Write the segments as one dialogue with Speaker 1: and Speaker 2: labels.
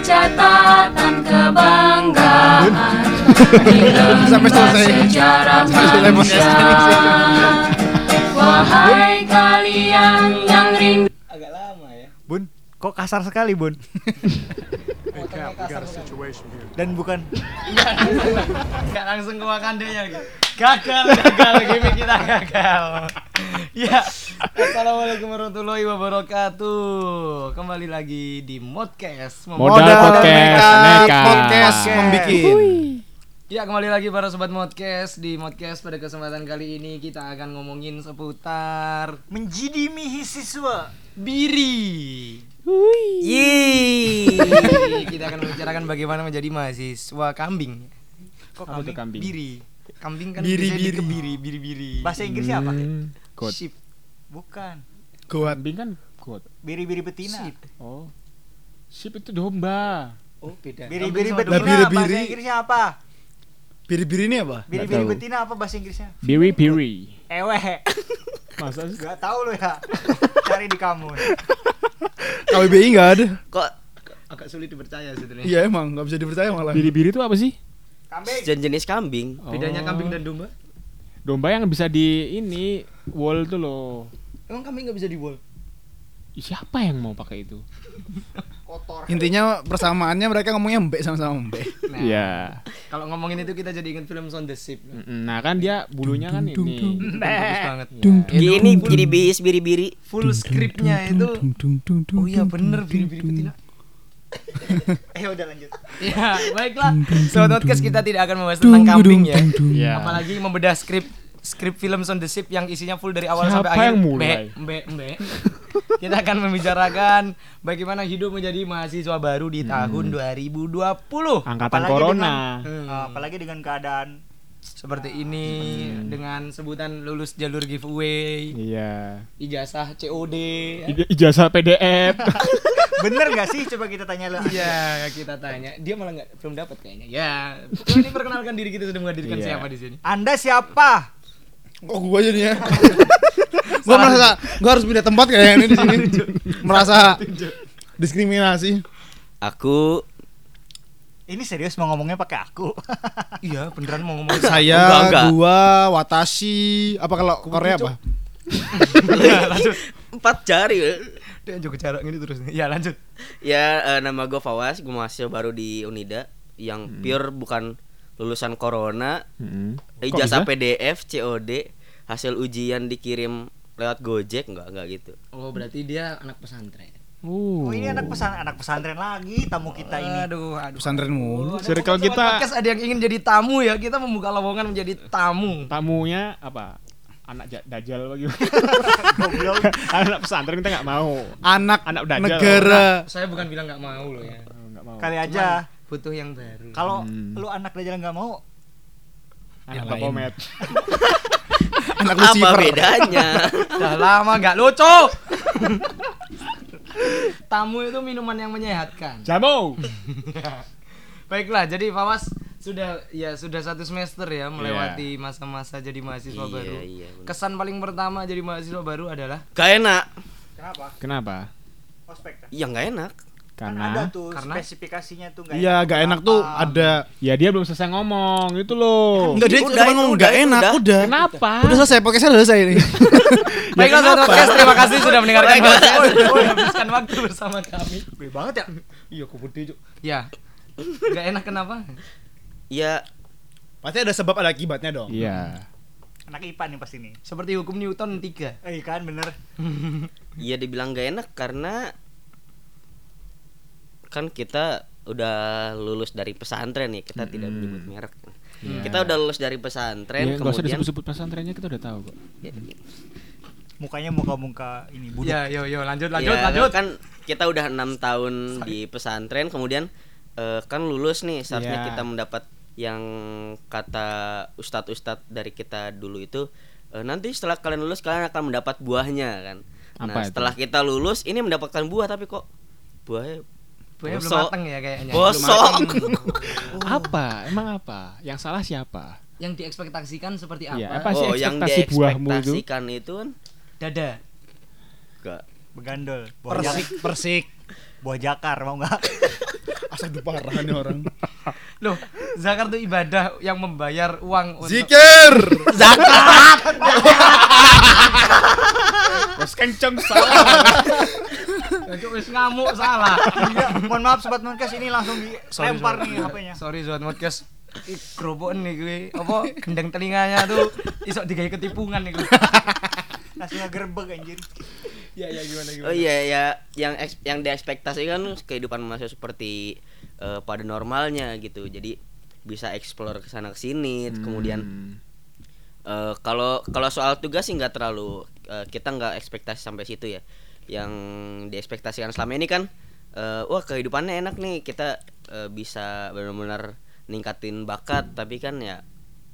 Speaker 1: catatan kebanggaan
Speaker 2: Sampai selesai.
Speaker 1: sejarah
Speaker 2: Sampai selesai
Speaker 1: bangsa. Wahai kalian yang rindu
Speaker 3: Agak lama ya.
Speaker 4: Bun, kok kasar sekali, Bun? Dan bukan
Speaker 3: Gak langsung ke Wakandanya gitu. Gagal, gagal, gimmick kita gagal. Ya, assalamualaikum warahmatullahi wabarakatuh. Kembali lagi di Modcast. Mem-
Speaker 5: Modal podcast nekat.
Speaker 2: podcast membikin.
Speaker 3: Ya, kembali lagi para sobat Modcast di Modcast pada kesempatan kali ini kita akan ngomongin seputar
Speaker 4: menjidimi siswa.
Speaker 3: biri. Yeay. kita akan membicarakan bagaimana menjadi mahasiswa kambing.
Speaker 4: Kok
Speaker 5: Apa
Speaker 4: kambing?
Speaker 5: kambing?
Speaker 3: Biri. Kambing kan
Speaker 2: Biri,
Speaker 3: biasanya
Speaker 2: biri.
Speaker 3: dikebiri, biri-biri.
Speaker 4: Bahasa Inggrisnya apa?
Speaker 5: Hmm, goat.
Speaker 3: Sheep.
Speaker 4: Bukan.
Speaker 2: Kuat.
Speaker 5: Kambing kan goat.
Speaker 4: Biri-biri betina.
Speaker 3: Sheep.
Speaker 5: Oh. Sheep itu domba.
Speaker 3: Oh, beda.
Speaker 4: Biri-biri betina.
Speaker 2: Lah, biri-biri.
Speaker 4: Bahasa Inggrisnya apa?
Speaker 2: Biri-biri ini apa?
Speaker 4: Biri-biri betina apa bahasa Inggrisnya?
Speaker 5: Biri biri.
Speaker 4: Ewe.
Speaker 5: Masa sih?
Speaker 4: Gak tahu lo ya. Cari di kamus.
Speaker 2: KBBI nggak ada.
Speaker 3: Kok agak sulit dipercaya sebenarnya.
Speaker 2: Iya emang nggak bisa dipercaya malah.
Speaker 5: Biri biri itu apa sih?
Speaker 4: Kambing.
Speaker 6: Jenis kambing.
Speaker 3: Bedanya
Speaker 5: Oh.
Speaker 3: kambing dan domba?
Speaker 5: Domba yang bisa di ini wall tuh loh.
Speaker 3: Emang kambing nggak bisa di wall?
Speaker 5: Siapa yang mau pakai itu?
Speaker 4: Kotor.
Speaker 2: Intinya persamaannya mereka ngomongnya mbek sama-sama mbek.
Speaker 3: Nah,
Speaker 5: Iya.
Speaker 3: Kalau ngomongin itu kita jadi ingat film Sound the Ship.
Speaker 5: Nah kan dia bulunya kan
Speaker 2: Dung, dung,
Speaker 5: ini.
Speaker 3: Bagus banget.
Speaker 6: Gini jadi bis biri-biri.
Speaker 3: Full scriptnya itu.
Speaker 2: Oh
Speaker 3: Oh iya bener biri-biri betina.
Speaker 4: Eh udah lanjut.
Speaker 3: Ya baiklah. Sobat podcast kita tidak akan membahas tentang kambing ya.
Speaker 5: Iya.
Speaker 3: Apalagi membedah skrip skrip film Sound the Ship yang isinya full dari awal
Speaker 5: Siapa
Speaker 3: sampai akhir.
Speaker 5: yang mulai?
Speaker 3: Mbe, mbe, mbe. Kita akan membicarakan bagaimana hidup menjadi mahasiswa baru di tahun 2020.
Speaker 5: Angkatan
Speaker 4: Apalagi
Speaker 5: corona.
Speaker 3: Hmm.
Speaker 4: Uh, apalagi dengan keadaan
Speaker 3: Seperti ini dengan sebutan lulus jalur giveaway,
Speaker 5: Iya.
Speaker 3: ijazah COD.
Speaker 5: Ij- Ijazah PDF.
Speaker 4: bener gak sih? Coba kita tanya lo.
Speaker 3: Iya, kita tanya. Dia malah nggak belum dapat kayaknya. Ya, coba ini perkenalkan diri kita sudah menghadirkan
Speaker 5: Iya.
Speaker 3: siapa di sini.
Speaker 4: Anda siapa?
Speaker 2: Oh gua jadinya. gua merasa gua harus pindah tempat kayaknya ini di sini. merasa diskriminasi.
Speaker 6: Aku
Speaker 4: Ini serius mau ngomongnya pakai aku.
Speaker 3: Iya, beneran mau ngomong
Speaker 2: Saya,
Speaker 6: Enggak, enggak.
Speaker 2: gua, Watashi, apa kalau Korea apa?
Speaker 3: lanjut.
Speaker 6: empat jari.
Speaker 3: Dia juga jarak gini terus. Ya, lanjut.
Speaker 6: Ya eh, nama gue Fawas, gue mahasiswa baru di Unida yang pure bukan lulusan corona.
Speaker 5: Kok
Speaker 6: ijazah
Speaker 5: bisa?
Speaker 6: PDF, COD, hasil ujian dikirim lewat Gojek enggak enggak gitu.
Speaker 3: Oh, berarti dia anak pesantren.
Speaker 5: Uh.
Speaker 4: Oh ini anak pesan anak pesantren lagi tamu kita ini.
Speaker 3: Aduh, aduh.
Speaker 2: Pesantren mulu.
Speaker 5: Circle
Speaker 3: Sobat
Speaker 5: kita
Speaker 3: podcast ada yang ingin jadi tamu ya. Kita membuka lowongan menjadi tamu.
Speaker 5: tamunya apa? Anak ja- dajal bagaimana?
Speaker 4: Goblok.
Speaker 5: Anak pesantren kita nggak mau.
Speaker 2: Anak,
Speaker 5: Anak dajal.
Speaker 2: negara.
Speaker 3: Saya bukan bilang nggak mau loh ya.
Speaker 5: Oh, nggak mau.
Speaker 4: Kali aja
Speaker 3: Butuh yang baru.
Speaker 4: kalau
Speaker 5: Hmm.
Speaker 4: lu anak dajalan nggak mau
Speaker 5: Anak
Speaker 2: lain.
Speaker 5: Bapomet.
Speaker 2: Anak
Speaker 6: Apa
Speaker 2: Lucifer.
Speaker 6: bedanya?
Speaker 3: Udah lama nggak lucu. tamu itu minuman yang menyehatkan.
Speaker 5: Jamu.
Speaker 3: Baiklah, jadi Fawas sudah ya sudah satu semester ya
Speaker 5: Iya.
Speaker 3: melewati masa-masa jadi mahasiswa
Speaker 6: Iya,
Speaker 3: baru.
Speaker 6: iya, bener.
Speaker 3: Kesan paling pertama jadi mahasiswa baru adalah
Speaker 6: Gak enak.
Speaker 4: kenapa
Speaker 5: Kenapa?
Speaker 4: ospek kan
Speaker 6: Ya nggak enak.
Speaker 4: Kan ada
Speaker 5: Karena
Speaker 4: tuh
Speaker 3: Karena?
Speaker 4: spesifikasinya tuh nggak
Speaker 2: Iya, gak enak tuh
Speaker 4: Apa?
Speaker 2: ada.
Speaker 5: ya dia belum selesai ngomong itu loh.
Speaker 2: Enggak dia
Speaker 6: Udah,
Speaker 2: cuma ngomong
Speaker 6: udah,
Speaker 2: gak enak,
Speaker 6: udah.
Speaker 2: udah.
Speaker 5: Kenapa?
Speaker 2: Udah selesai, podcastnya udah selesai ini.
Speaker 3: Baiklah sobat podcast, terima kasih sudah mendengarkan podcast. Oh, habiskan waktu bersama kami.
Speaker 4: Gede banget ya
Speaker 3: Iya, gede, Cuk. Ya. Gak enak kenapa?
Speaker 6: Ya
Speaker 2: Pasti ada sebab ada akibatnya dong.
Speaker 5: Iya.
Speaker 4: anak IPA nih pasti nih
Speaker 3: Seperti hukum Newton 3.
Speaker 4: eh kan bener
Speaker 6: Iya dibilang gak enak karena kan kita udah lulus dari pesantren nih kita tidak menyebut merek
Speaker 5: Iya.
Speaker 6: kita udah lulus dari pesantren
Speaker 5: Ya, nggak usah
Speaker 6: kemudian
Speaker 5: disebut-sebut pesantrennya kita udah tahu kok.
Speaker 6: Ya,
Speaker 4: mukanya muka-muka ini buduk
Speaker 3: Ya, yo yo lanjut lanjut
Speaker 6: ya,
Speaker 3: lanjut.
Speaker 6: kan kita udah enam tahun di pesantren kemudian eh, kan lulus nih seharusnya
Speaker 5: Iya.
Speaker 6: kita mendapat yang kata ustadz-ustadz dari kita dulu itu eh, nanti setelah kalian lulus kalian akan mendapat buahnya kan nah
Speaker 5: Apa itu?
Speaker 6: setelah kita lulus ini mendapatkan buah tapi kok buahnya
Speaker 3: Buahnya belum
Speaker 6: bosok.
Speaker 3: matang ya kayaknya.
Speaker 6: Bosok.
Speaker 5: Apa? Emang apa? Yang salah siapa?
Speaker 3: Yang diekspektasikan seperti apa?
Speaker 5: Iya, apa sih
Speaker 6: oh yang
Speaker 5: itu?
Speaker 6: diekspektasikan itu kan
Speaker 3: Dada.
Speaker 6: enggak
Speaker 4: begandol
Speaker 2: Persik, persik.
Speaker 4: Buah jakar mau nggak?
Speaker 2: Asal parah nih orang.
Speaker 3: Loh, zakat itu ibadah yang membayar uang untuk
Speaker 2: Zikir.
Speaker 5: Bos kenceng salah.
Speaker 3: Cuk, wis ngamuk salah.
Speaker 4: Iya, mohon maaf sobat Monkes ini langsung dilempar nih HP-nya.
Speaker 3: Sorry sobat podcast. Ih, Gerobokan nih gue apa gendeng telinganya tuh isok digawe ketipungan nih gue.
Speaker 4: Langsung ngegerbek anjir.
Speaker 3: Ya ya gimana
Speaker 6: Oh iya ya yang eks- yang diekspektasikan kehidupan manusia seperti eh, pada normalnya gitu. Jadi bisa explore ke sana ke sini kemudian eh, kalau kalau soal tugas sih nggak terlalu eh, kita nggak ekspektasi sampai situ ya. Yang diekspektasikan selama ini kan eh, wah kehidupannya enak nih kita eh, bisa benar-benar ningkatin bakat tapi kan ya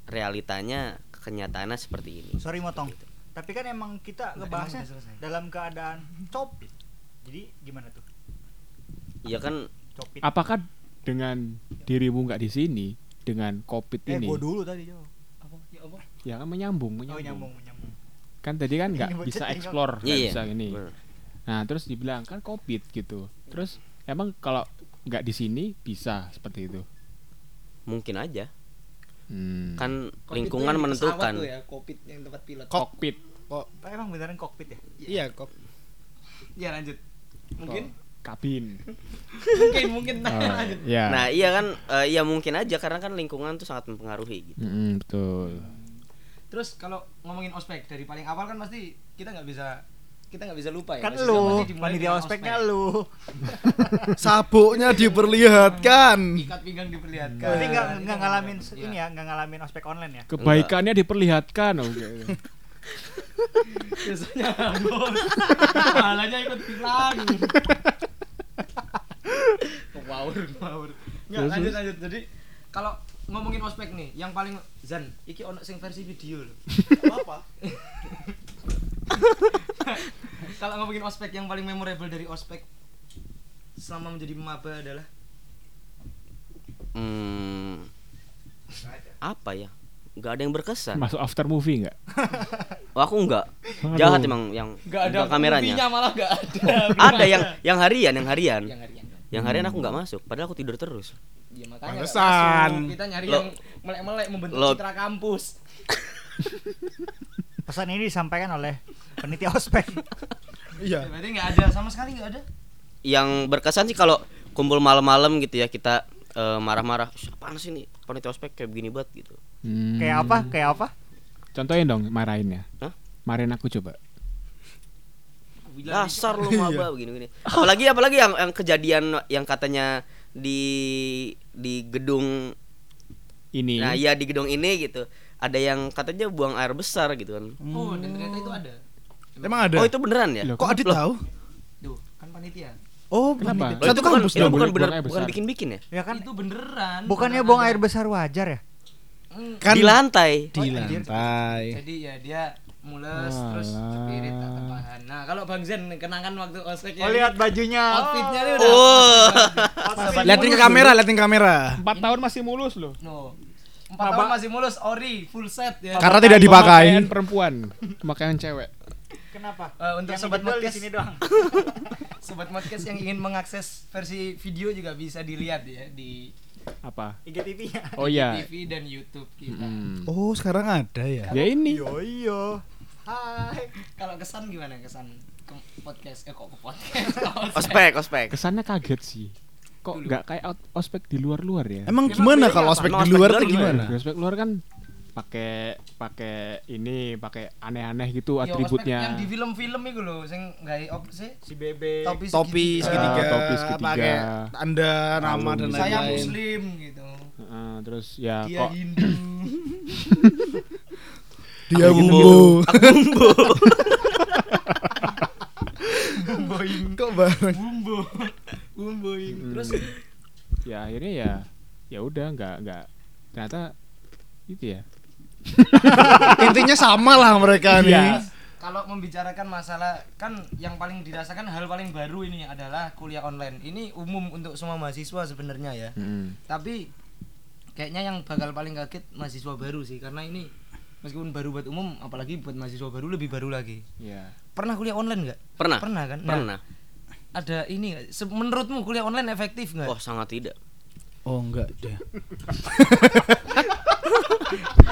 Speaker 6: realitanya kenyataannya seperti ini.
Speaker 4: Sorry motong. Tapi kan emang kita ngebahasnya dalam keadaan copit. Jadi gimana tuh?
Speaker 6: Ya kan
Speaker 4: Copit.
Speaker 5: Apakah dengan dirimu nggak di sini dengan covid
Speaker 4: eh,
Speaker 5: ini?
Speaker 4: gua dulu tadi jawab.
Speaker 3: Apa? Ya apa?
Speaker 5: Ya kan menyambung,
Speaker 4: Oh,
Speaker 5: menyambung.
Speaker 4: nyambung, nyambung.
Speaker 5: Kan tadi kan nggak bisa explore, nggak
Speaker 6: Iya,
Speaker 5: bisa ini.
Speaker 6: bener.
Speaker 5: Nah, terus dibilang kan covid gitu. Terus emang kalau nggak di sini bisa seperti itu.
Speaker 6: mungkin aja
Speaker 5: Hmm.
Speaker 6: kan lingkungan menentukan.
Speaker 3: ya, Covid yang tempat pilot.
Speaker 5: kokpit.
Speaker 2: Kok
Speaker 4: emang beneran kokpit ya?
Speaker 2: iya kok.
Speaker 3: Ya lanjut. Mungkin
Speaker 5: kabin.
Speaker 3: mungkin mungkin nah,
Speaker 5: Oh,
Speaker 3: lanjut.
Speaker 5: ya.
Speaker 6: Nah iya kan eh, ya mungkin aja karena kan lingkungan tuh sangat mempengaruhi gitu.
Speaker 5: Mm-mm, betul.
Speaker 3: Terus kalau ngomongin ospek dari paling awal kan pasti kita nggak bisa kita nggak bisa lupa ya.
Speaker 4: Kan lu, panitia ospeknya
Speaker 3: ospek.
Speaker 4: lu.
Speaker 2: Sabuknya diperlihatkan.
Speaker 3: Ikat pinggang diperlihatkan.
Speaker 4: Berarti nggak nggak ngalamin
Speaker 3: bener.
Speaker 4: ini ya, nggak ngalamin ospek online ya?
Speaker 5: Kebaikannya diperlihatkan. Oke.
Speaker 3: Biasanya bos. Pahalanya ikut hilang. Wow, wow. Nggak, lanjut lanjut. Jadi kalau ngomongin ospek nih, yang paling Zan, iki ono sing versi video loh.
Speaker 2: Apa?
Speaker 3: Kalau ngomongin ospek yang paling memorable dari ospek selama menjadi maba adalah
Speaker 6: Hmm, apa ya? Nggak ada yang berkesan.
Speaker 5: Masuk after movie nggak?
Speaker 6: Oh, aku enggak.
Speaker 5: Aduh.
Speaker 6: Jahat emang yang
Speaker 3: nggak ada
Speaker 6: kameranya.
Speaker 3: movie-nya malah nggak ada.
Speaker 6: Ada yang yang harian, yang harian.
Speaker 3: yang harian.
Speaker 6: Yang harian aku nggak masuk, padahal aku tidur terus.
Speaker 3: Ya makanya nggak
Speaker 2: Pantesan.
Speaker 3: Kita nyari
Speaker 6: Lo-
Speaker 3: yang melek-melek membentuk
Speaker 6: lo-
Speaker 3: citra kampus.
Speaker 4: Pesan ini disampaikan oleh penitia ospek.
Speaker 2: Iya.
Speaker 3: Berarti nggak ada sama sekali nggak ada.
Speaker 6: Yang berkesan sih kalau kumpul malam-malam gitu ya kita eh, marah-marah. "Ih, Apaan sih nih? Panitia ospek kayak begini banget gitu.
Speaker 5: Hmm.
Speaker 4: Kayak apa? Kayak apa?
Speaker 5: Contohin dong marahinnya.
Speaker 6: Hah?
Speaker 5: Marahin aku coba.
Speaker 6: Dasar lu maba begini-begini. Apalagi apalagi yang yang kejadian yang katanya di di gedung
Speaker 5: Ini.
Speaker 6: Nah, iya di gedung ini gitu. Ada yang katanya buang air besar gitu kan.
Speaker 3: Oh, dan ternyata itu ada.
Speaker 2: Emang ada?
Speaker 6: Oh, itu beneran ya?
Speaker 5: Loh,
Speaker 2: Kok Adit tahu?
Speaker 3: Tuh, kan panitia.
Speaker 2: Oh,
Speaker 5: Kenapa?
Speaker 6: Oh,
Speaker 2: Satu
Speaker 6: itu bukan,
Speaker 2: kampus
Speaker 6: bukan
Speaker 5: buang
Speaker 6: bener bukan bikin-bikin ya?
Speaker 4: Ya kan
Speaker 3: itu beneran.
Speaker 4: bukannya buang
Speaker 3: ada.
Speaker 4: air besar wajar ya?
Speaker 3: Hmm,
Speaker 2: Kan
Speaker 6: di lantai.
Speaker 2: di lantai.
Speaker 3: Jadi ya dia mules
Speaker 5: Walah.
Speaker 3: terus cepirit tebahan. Nah, kalau Bang Zen kenangan waktu ospek
Speaker 4: Oh lihat bajunya.
Speaker 3: outfitnya nih udah.
Speaker 6: Oh.
Speaker 2: Liatin ke kamera, liatin ke kamera.
Speaker 5: Empat tahun masih mulus loh.
Speaker 3: No. Empat tahun masih mulus ori full set ya.
Speaker 2: Karena tidak dipakai.
Speaker 5: Pemakaian perempuan, pemakaian cewek.
Speaker 4: Kenapa?
Speaker 3: Eh, untuk
Speaker 4: Yang
Speaker 3: sobat
Speaker 4: dijual di
Speaker 3: podcast
Speaker 4: sini doang.
Speaker 3: sobat podcast yang ingin mengakses versi video juga bisa dilihat ya di
Speaker 5: Apa?
Speaker 4: IGTV-nya.
Speaker 5: Oh iya.
Speaker 3: TV dan YouTube kita.
Speaker 5: Hmm.
Speaker 2: Oh, sekarang ada ya.
Speaker 5: Ya ini.
Speaker 4: Yo yo. Hai.
Speaker 3: Kalau kesan gimana kesan ke podcast? Eh kok ke podcast? Ke
Speaker 6: Ospek, ospek.
Speaker 5: Kesannya kaget sih. Kok nggak kayak out- ospek di luar-luar ya?
Speaker 2: Emang
Speaker 3: Emang
Speaker 2: gimana kalau ospek di luar tuh gimana?
Speaker 5: Di ospek luar kan pakai pakai ini, pakai aneh-aneh gitu
Speaker 3: ospek
Speaker 5: atributnya.
Speaker 3: Yang di film-film itu loh, sing gawe op sih?
Speaker 4: Si Bebe.
Speaker 3: Topi
Speaker 2: Topi segitiga,
Speaker 5: Ah, topi segitiga.
Speaker 2: pakai tanda nama dan
Speaker 5: Kalung.
Speaker 3: Saya
Speaker 2: lain-lain.
Speaker 3: muslim gitu.
Speaker 5: Heeh, terus ya
Speaker 3: Dia
Speaker 5: kok
Speaker 3: Hindu.
Speaker 2: Dia bumbu.
Speaker 6: Bumbu.
Speaker 3: Bumboing.
Speaker 2: Kok bareng?
Speaker 3: Bumboing.
Speaker 5: Hmm.
Speaker 3: Terus
Speaker 5: ya akhirnya ya ya udah nggak nggak ternyata itu ya.
Speaker 2: Intinya sama lah mereka nih.
Speaker 5: Iya.
Speaker 3: kalau membicarakan masalah kan yang paling dirasakan hal paling baru ini adalah kuliah online. Ini umum untuk semua mahasiswa sebenarnya ya.
Speaker 5: Mm.
Speaker 3: Tapi kayaknya yang bakal paling kaget mahasiswa baru sih karena ini meskipun baru buat umum apalagi buat mahasiswa baru lebih baru lagi.
Speaker 5: Ya.
Speaker 3: Pernah kuliah online nggak?
Speaker 6: Pernah.
Speaker 3: Pernah kan? Nah,
Speaker 6: Pernah.
Speaker 3: Ada ini menurutmu kuliah online efektif nggak?
Speaker 6: Oh sangat tidak.
Speaker 2: Oh enggak deh.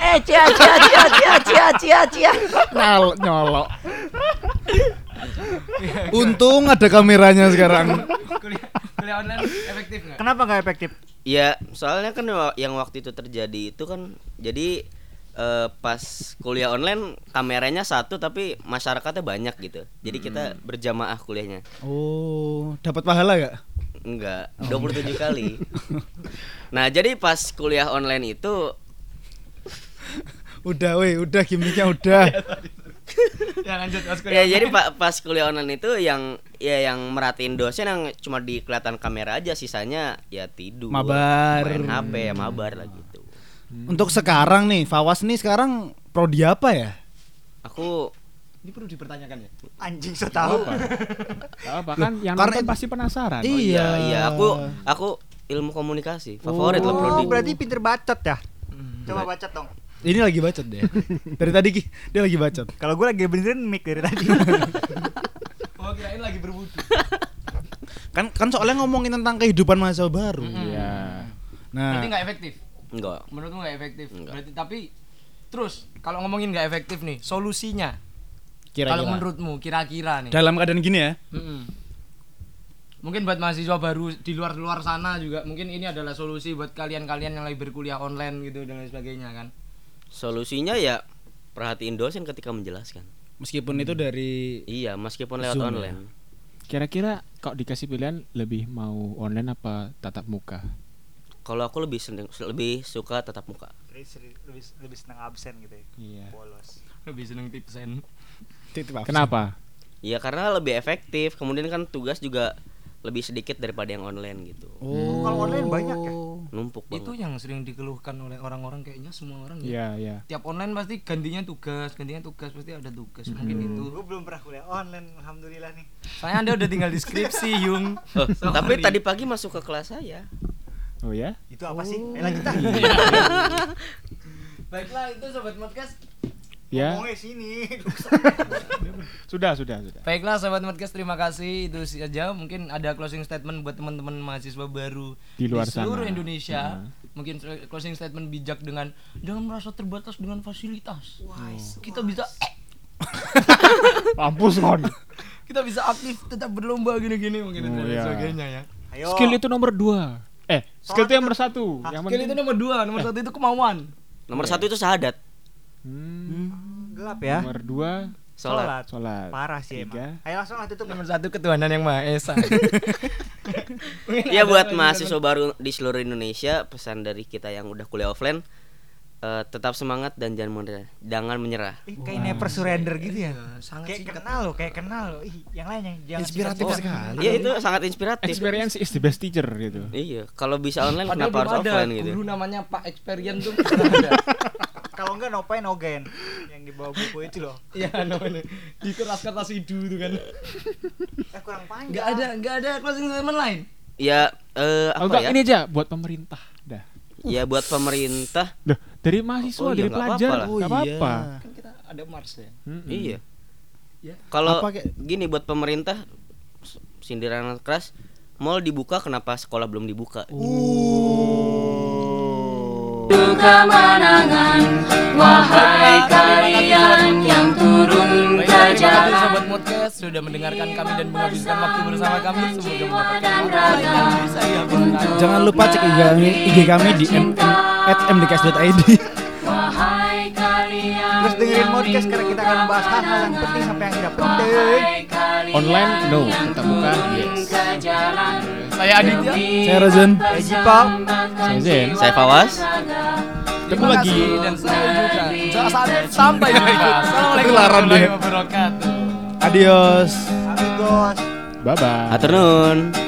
Speaker 6: Eh cia cia cia cia cia cia cia.
Speaker 2: Nyol nyolok. Untung ada kameranya sekarang.
Speaker 3: kuliah, kuliah online efektif nggak?
Speaker 4: Kenapa nggak efektif?
Speaker 6: Ya soalnya kan yang waktu itu terjadi itu kan jadi eh, pas kuliah online kameranya satu tapi masyarakatnya banyak gitu. Jadi kita berjamaah kuliahnya.
Speaker 2: Oh, dapat pahala gak?
Speaker 6: Enggak, 27 kali. Nah, jadi pas kuliah online itu
Speaker 2: Udah weh, udah gimmicknya udah.
Speaker 3: ya lanjut mas
Speaker 6: ya jadi pak pas kuliah online itu yang ya yang merhatiin dosen yang cuma di kelihatan kamera aja sisanya ya tidur
Speaker 2: Mabar.
Speaker 6: main HP ya mabar lah gitu
Speaker 2: Untuk sekarang nih, Fawas nih sekarang prodi apa ya?
Speaker 6: aku
Speaker 3: ini perlu dipertanyakan ya
Speaker 4: Anjing so tahu.
Speaker 5: Apa kan yang
Speaker 2: karena
Speaker 5: nonton pasti penasaran.
Speaker 6: oh
Speaker 2: Iya.
Speaker 6: iya iya aku aku ilmu komunikasi favorit lah
Speaker 4: Oh,
Speaker 6: prodi
Speaker 4: berarti pinter bacot ya.
Speaker 3: Hmm.
Speaker 4: Coba bacot dong.
Speaker 2: Ini lagi bacot deh. Dari tadi Ki, dia lagi bacot.
Speaker 4: Kalau gue lagi benerin mic dari tadi.
Speaker 3: oh kirain lagi berwudu
Speaker 2: Kan kan soalnya ngomongin tentang kehidupan masa baru.
Speaker 5: Iya.
Speaker 2: Nah,
Speaker 3: berarti nggak efektif
Speaker 6: enggak
Speaker 3: menurutmu nggak efektif
Speaker 6: Nggak.
Speaker 3: berarti tapi terus kalau ngomongin nggak efektif nih solusinya
Speaker 2: kira-kira
Speaker 3: kalau menurutmu kira-kira nih
Speaker 2: dalam keadaan gini ya.
Speaker 3: Mm-mm. Mungkin buat mahasiswa baru di luar-luar sana juga mungkin ini adalah solusi buat kalian-kalian yang lagi berkuliah online gitu dan lain sebagainya kan.
Speaker 6: solusinya ya perhatiin dosen ketika menjelaskan
Speaker 2: Meskipun itu dari
Speaker 6: iya meskipun lewat
Speaker 2: Zoom ya?
Speaker 6: online
Speaker 5: Kira-kira kalau dikasih pilihan lebih mau online apa tatap muka?
Speaker 6: Kalau aku lebih seneng, lebih suka tatap muka
Speaker 4: lebih lebih seneng absen gitu ya.
Speaker 5: Iya.
Speaker 4: Bolos.
Speaker 3: Lebih seneng tipsen.
Speaker 2: titip absen.
Speaker 5: Kenapa?
Speaker 6: ya karena lebih efektif kemudian kan tugas juga lebih sedikit daripada yang online gitu
Speaker 2: Oh.
Speaker 4: Kalau online banyak ya?
Speaker 6: numpuk
Speaker 3: Itu
Speaker 6: banget
Speaker 3: yang sering dikeluhkan oleh orang-orang kayaknya semua orang ya.
Speaker 5: Iya, iya.
Speaker 3: Tiap online pasti gantinya tugas, gantinya tugas pasti ada tugas. Mungkin itu.
Speaker 4: Gue belum pernah kuliah online, alhamdulillah nih.
Speaker 3: Soalnya Anda udah tinggal di skripsi, Yung.
Speaker 6: Oh, tapi tadi pagi masuk ke kelas saya
Speaker 5: Oh ya?
Speaker 4: Itu apa sih? Eh, lanjut ah.
Speaker 3: Baiklah, itu sobat podcast.
Speaker 5: Ya.
Speaker 4: Ngomongnya sini.
Speaker 5: Sudah, sudah, sudah.
Speaker 3: Baiklah sobat podcast terima kasih itu saja mungkin ada closing statement buat teman-teman mahasiswa baru
Speaker 5: Di luar
Speaker 3: seluruh
Speaker 5: sana.
Speaker 3: Indonesia.
Speaker 5: Nah.
Speaker 3: Mungkin closing statement bijak dengan jangan merasa terbatas dengan fasilitas. Kita bisa
Speaker 5: Mampus kon.
Speaker 3: kita bisa aktif tetap berlomba gini-gini mungkin dan
Speaker 5: Oh,
Speaker 3: lain
Speaker 5: iya.
Speaker 3: sebagainya ya.
Speaker 4: Ayo.
Speaker 5: Skill itu nomor dua. Eh, skill itu yang nomor satu. Yang
Speaker 3: Skill itu
Speaker 5: penting.
Speaker 3: nomor dua, nomor satu itu kemauan.
Speaker 6: nomor satu itu sahadat
Speaker 5: Hmm,
Speaker 4: gelap ya.
Speaker 5: Nomor dua,
Speaker 6: sholat
Speaker 5: sholat.
Speaker 4: Parah sih
Speaker 5: Tiga.
Speaker 4: emang. Ayo langsung lah tutup.
Speaker 3: Nomor satu ketuhanan yang maha esa.
Speaker 6: Ya buat mahasiswa baru di seluruh Indonesia pesan dari kita yang udah kuliah offline eh, tetap semangat dan jangan menyerah jangan menyerah
Speaker 4: Ih, kayak never surrender gitu ya.
Speaker 3: Iya, sangat
Speaker 4: Kayak
Speaker 3: singkat.
Speaker 4: kenal loh, kayak kenal loh. Ih, yang lain yang jangan
Speaker 2: Inspiratif
Speaker 4: singkat-singkat.
Speaker 2: sekali.
Speaker 6: Iya itu sangat inspiratif
Speaker 5: Experience is the best teacher gitu.
Speaker 6: iya kalau bisa online
Speaker 3: Padahal
Speaker 6: kenapa harus
Speaker 3: ada
Speaker 6: offline gitu
Speaker 3: guru namanya Pak Experience tuh ada.
Speaker 4: Kalau enggak no pain no gain. Yang di bawah buku itu loh.
Speaker 3: Iya, namanya di kertas-kertas hidu itu kan.
Speaker 4: Eh kurang panjang.
Speaker 3: Enggak ada, enggak ada closing statement lain.
Speaker 6: ya eh,
Speaker 5: Oh,
Speaker 6: apa
Speaker 5: enggak,
Speaker 6: ya
Speaker 5: ini aja buat pemerintah. Dah.
Speaker 6: ya buat pemerintah
Speaker 5: Dah, dari mahasiswa,
Speaker 6: Oh, iya,
Speaker 5: dari
Speaker 6: nggak
Speaker 5: pelajar,
Speaker 6: apa-apa lah.
Speaker 2: Oh, iya.
Speaker 5: apa-apa.
Speaker 3: Kan kita ada Mars ya.
Speaker 5: Mm-mm.
Speaker 6: iya
Speaker 3: Ya.
Speaker 6: kalau
Speaker 2: Apa kayak-
Speaker 6: gini buat pemerintah sindiran keras mall dibuka kenapa sekolah belum dibuka
Speaker 1: Duka menangan Wahai kalian yang turun ke
Speaker 3: terima kasih
Speaker 1: jalan
Speaker 3: sobat podcast sudah mendengarkan kami dan menghabiskan waktu bersama kami. Semoga mendapatkan.
Speaker 2: Jangan lupa cek IG kami, IG kami di mdks.id.
Speaker 1: Wahai kalian
Speaker 4: Terus dengerin podcast karena kita akan membahas hal-hal yang penting sampai yang tidak penting.
Speaker 5: Online, no. Tetap muka, yes.
Speaker 3: Saya Aditya.
Speaker 2: Saya Razan.
Speaker 4: Eh Jipa.
Speaker 5: Saya Zen.
Speaker 6: saya Fawas
Speaker 3: Terima kasih dan saya juga. Jangan sampai jumpa. Assalamualaikum
Speaker 2: Ketularan dia.
Speaker 3: warahmatullahi wabarakatuh.
Speaker 2: Adios.
Speaker 4: Amigos.
Speaker 5: Bye-bye.
Speaker 6: Atur nuhun.